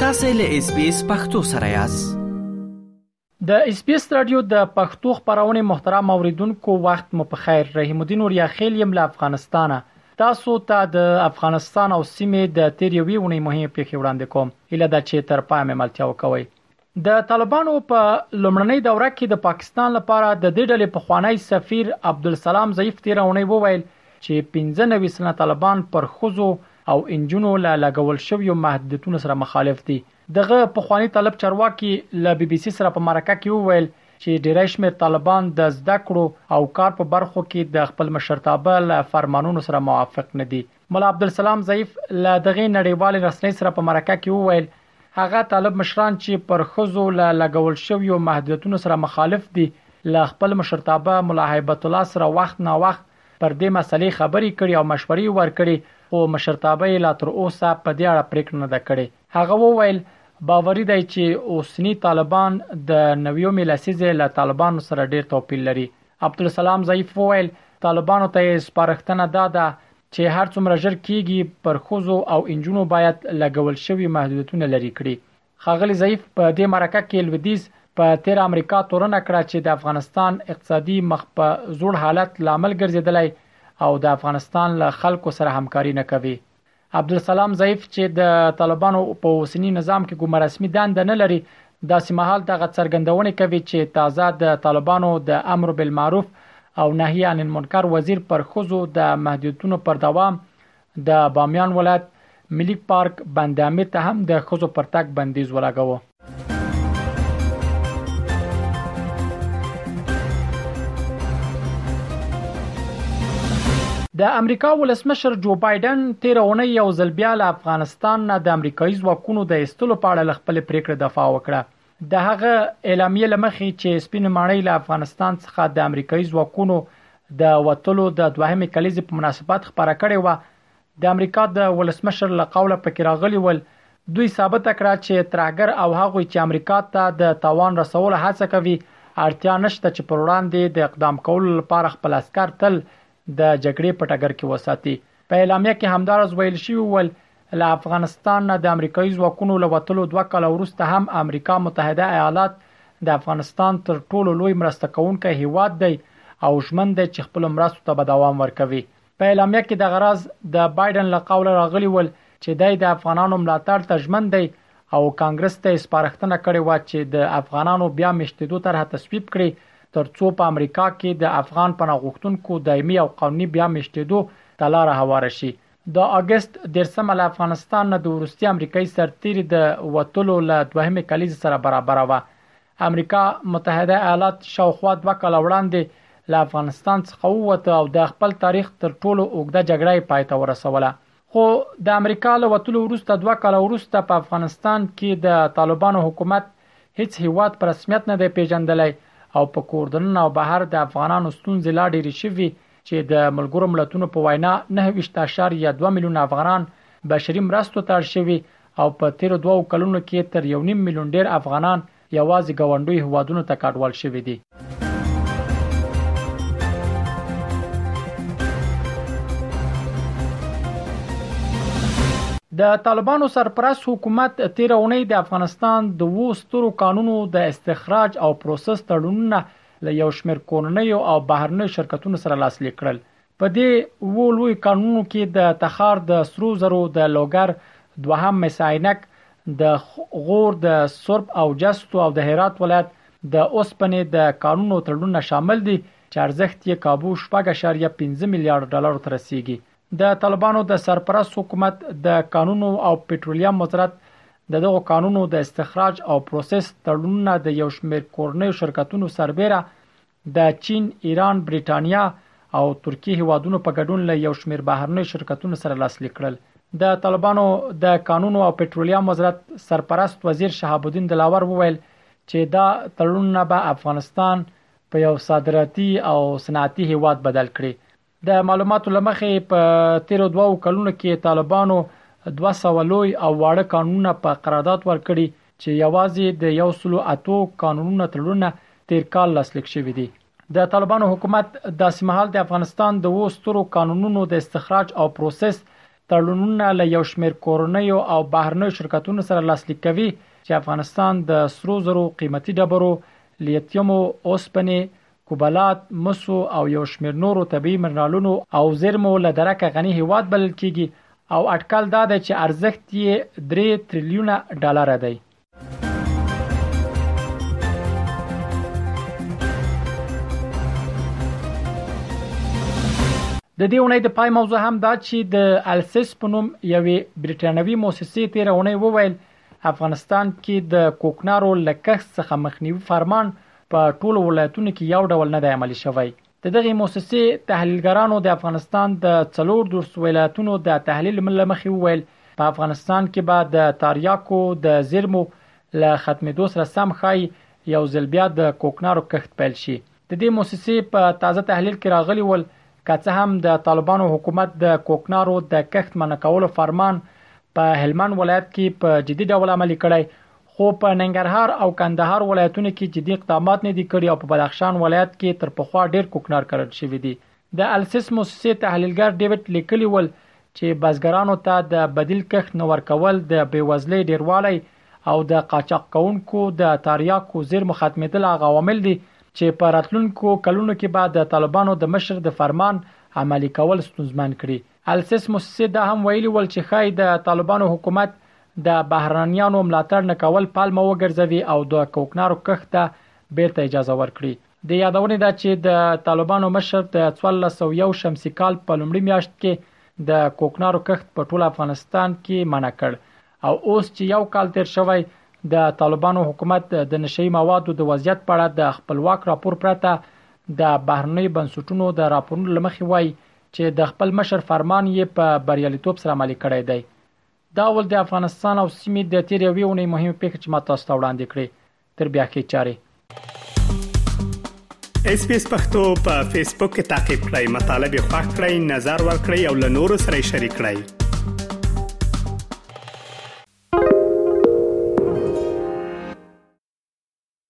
تاسو له اس بي اس پختو سره یاست د اس بي اس رادیو د پښتو خبرونه محترم اوریدونکو وخت مو په خیر رحیم الدین اوریا خیل یم له افغانستانه تاسو ته تا د افغانستان او سیمې د تیر یوې ونې مهمه پیښه وړاندې کوم اله دا چې تر پامه ملتیا وکوي د طالبانو په لومړنۍ دوره کې د پاکستان لپاره د دې ډلې پخوانی سفیر عبدالسلام ضعیف تیر اونۍ وویل چې 15 نوي سلنه طالبان پر ښځو او انجونو له لګول شویو محدودیتونو سره مخالف دي. دغه پخوانی طالب چارواکي له بي بي سي سره په مرکه کې وویل چې ډیری شمیر طالبان د زده کړو او کار په برخو کې د خپل مشرتابه له فرمانونو سره موافق نه دي. ملا عبدالسلام ضعیف له دغې نړیوالې رسنۍ سره په مرکه کې وویل هغه طالب مشران چې پر ښځو له لګول شویو محدودیتونو سره مخالف دي، له خپل مشرتابه ملا هیبت الله سره وخت ناوخت پر دې مسئلې خبرې کړي او مشورې یې ورکړې، خو مشرتابه یې لا تر اوسه په دې اړه پرېکړه نه ده کړې. هغه وویل، باوري دی چې اوسني طالبان د نویومې لسیزې له طالبانو سره ډېر توپیر لري. عبدالسلام ضعیف وویل، طالبانو ته یې سپارښتنه دا ده چې هر څومره ژر کیږي پر ښځو او انجونو باید لګول شوي محدودیتونه لرې کړي. ښاغلي ضعیف په دې مرکه کې لویدیځ په تېره امریکا تورنه کړه چې د افغانستان اقتصادي مخ په ځوړ حالت لامل ګرځېدلی او د افغانستان له خلکو سره همکاري نه کوي. عبدالسلام ضعیف چې د طالبانو په اوسني نظام کې کومه رسمي دنده نه لري داسې مهال دغه څرګندونې کوي چې تازه د طالبانو د امر بالمعروف او نهي عن المنکر وزیر پر خزو د محدودیتونو پر دوام د بامیان ولایت ملي پارک بند امیر ته هم د خزو پرتګ بندیز ولګاوه د امریکا ولسمشر جو بایډن تیر اونۍ یو ځل بیا له افغانستان نه د امریکایي ځواکونو د ایستلو په اړه خپل پریکړه دفاع وکړه د هغه اعلامیه لمخې چې سپین ماڼۍ له افغانستان څخه د امریکایي ځواکونو د وټلو د دوهمې کلیزې په مناسبت خبره کړې و د امریکا د ولسمشر له قوله پکې راغلي ول، دوی ثابته کړه چې ترهګر او هغوی چې امریکا ته د تاوان رسولو هڅه کوي، اړتیا نشته چې پر وړاندې د اقدام کولو لپاره خپل عسکر تل د جګړې په ټګر کې وساتي. په اعلامیه کې همداراز ویل شوي ول، له افغانستان نه د امریکايي ځواکونو له وتلو دوه کاله وروسته هم امریکا متحده ایالات د افغانستان تر ټولو لوی مرسته کوونکی هیواد دی او ژمن دی چې خپلو مرستو ته به دوام ورکوي. په اعلامیه کې دغه راز د بایډن له قوله راغلي ول چې دی د افغانانو ملاتړ ته ژمن دی او کانګرس ته سپارښتنه کړې و چې د افغانانو بیا میشتېدو طرح تصویب کړي ترڅو په امریکا کې د افغان پناه غوښتونکو دایمي او قانوني بیا میشتېدو ته لار هواره شي د اګست دیرشمه له افغانستان نه د وروستي امریکایي سرتیري د وتلو له دوهمې کلیزې سره برابره وه امریکا متحده ایالات شاوخوا دوه کاله وړاندې له افغانستان څخه ووته او د خپل تاریخ تر ټولو اوږده جګړه یې پای ته ورسوله خو د امریکا له وتلو وروسته دوه کاله وروسته په افغانستان کې د طالبانو حکومت هیڅ هیواد پر رسمیت نه دی پیژندلی او په کوردننه او بهر د افغانانو ستونزې لا ډېرې شوي چې د ملګرو ملتونو په وینا 9.2 میلیون افغانان بشري مرستو ته اړ شوي او په تیرو دوو کلونو کې تر یو نیم میلیون ډیر افغانان یوازې ګاونډیو هوادونو ته کډوال شوي دي. د طالبانو سرپرست حکومت تیر اونۍ د افغانستان د وو سترو کانونو د استخراج او پروسس تړونونه له یو شمېر کورنیو او بهرنیو شرکتونو سره لاسلیک کړل په دې وو لوی کانونو کې د تخار د سرو زرو د لوګر دوهم مساینک د غور د سرب او جستو او د هرات ولایت د اوسپنې د کانونو تړونونه شامل دي چې ارزښت یې کابو 4.15 میلیارډ ډالر ته رسیږي د طالبانو د سرپرست حکومت د کانونو او پټرولیم وزارت د دغو کانونو د استخراج او پروسس تړونونه د یو شمېر کورنیو شرکتونو سربېره د چین، ایران، بریټانیا او ترکیه هیوادونو په ګډون له یو شمېر بهرنیو شرکتونو سره لاسلیک کړل. د طالبانو د کانونو او پټرولیم وزارت سرپرست وزیر شهاب الدین دلاور وویل چې دا تړونونه به افغانستان په یو صادراتي او صنعتي هیواد بدل کړي د معلوماتو لمخې په تیرو دوو کلونو کې طالبانو 200 لوی او واړه قانونونه په قرارداد ورکړي چې یوازې د 108 قانونونو تړونونه تیر کال لاسلیک شوی دی د طالبانو حکومت داسې مهال د افغانستان د وو سترو قانونونو د استخراج او پروسس تړونونه له یو شمیر کورنۍ او بهرنۍ شرکتونو سره لاسلیک کوي چې افغانستان د سرو زرو قیمتي ډبرو لیتیوم اوسپنې کوبالات، مسو او یو شمېر نورو طبیعي منرالونو او زېرمو له درکه غني هېواد بلل کېږي او اټکل دا دی چې ارزښت یې درې تریلیونه ډالره دی. د دې اونۍ د پای موضوع هم دا چې د السیس په نوم یوې بریټانوي موسسې تېره اونۍ وویل افغانستان کې د کوکنارو له کښت څخه مخنیوي فرمان په ټولو ولایتونو کې یو ډول نه دی عملي شوی. د دغې موسسې تحلیلګرانو د افغانستان د څلور دېرش ولایتونو د تحلیل له مخې وویل، په افغانستان کې به د تاریاکو د زېرمو له ختمېدو سره سم ښايي یو ځل بیا د کوکنارو کښت پیل شي. د دې موسسې په تازه تحلیل کې راغلي ول که څه هم د طالبانو حکومت د کوکنارو د کښت منع کولو فرمان په هلمند ولایت کې په جدي ډول عملي کړی خو په ننګرهار او کندهار ولایتونو کې جدي اقدامات نه دي کړي او په بدخشان ولایت کې تر پخوا ډیر کوکنار کرل شوی دي د السیس موسسې تحلیلګر ډیویډ لیکلي ول چې بزګرانو ته د بدیل کښت نه ورکول د بیوزلۍ ډیروالی او د قاچاق کوونکو د تاریاکو زیرمو ختمیدل هغه عوامل دي چې په راتلونکو کلونو کې به د طالبانو د مشر د فرمان عملي کول ستونزمن کړي. السیس موسسې دا هم ویلي ول چې ښايي د طالبانو حکومت د بهرنیانو ملاتړ نه کول پلمه وګرځوي او د کوکنارو کښت ته بیرته اجازه ورکړي. د یادونې ده چې د طالبانو مشر د 1401 شمسي کال په لومړي میاشت کې د کوکنارو کښت په ټول افغانستان کې منع کړ او اوس چې یو کال تیر شوی د طالبانو حکومت د نشئی موادو د وضعیت په اړه د خپلواک راپور پرته د بهرنۍ بنسټونو د راپورونو لمخې وایي چې د خپل مشر فرمان یې په بریالیتوب سره عملی کړی دی دا ول د افغانستان او سیمې د تیر یوې اونۍ مهمه پیښه چې ما تاسو ته وړاندې کړې تر بیا کې چاري اس پی اس پختو په فیسبوک کې تا کې پلی مطلب یو فاک کړئ نظر ور کړئ او له نورو سره شریک کړئ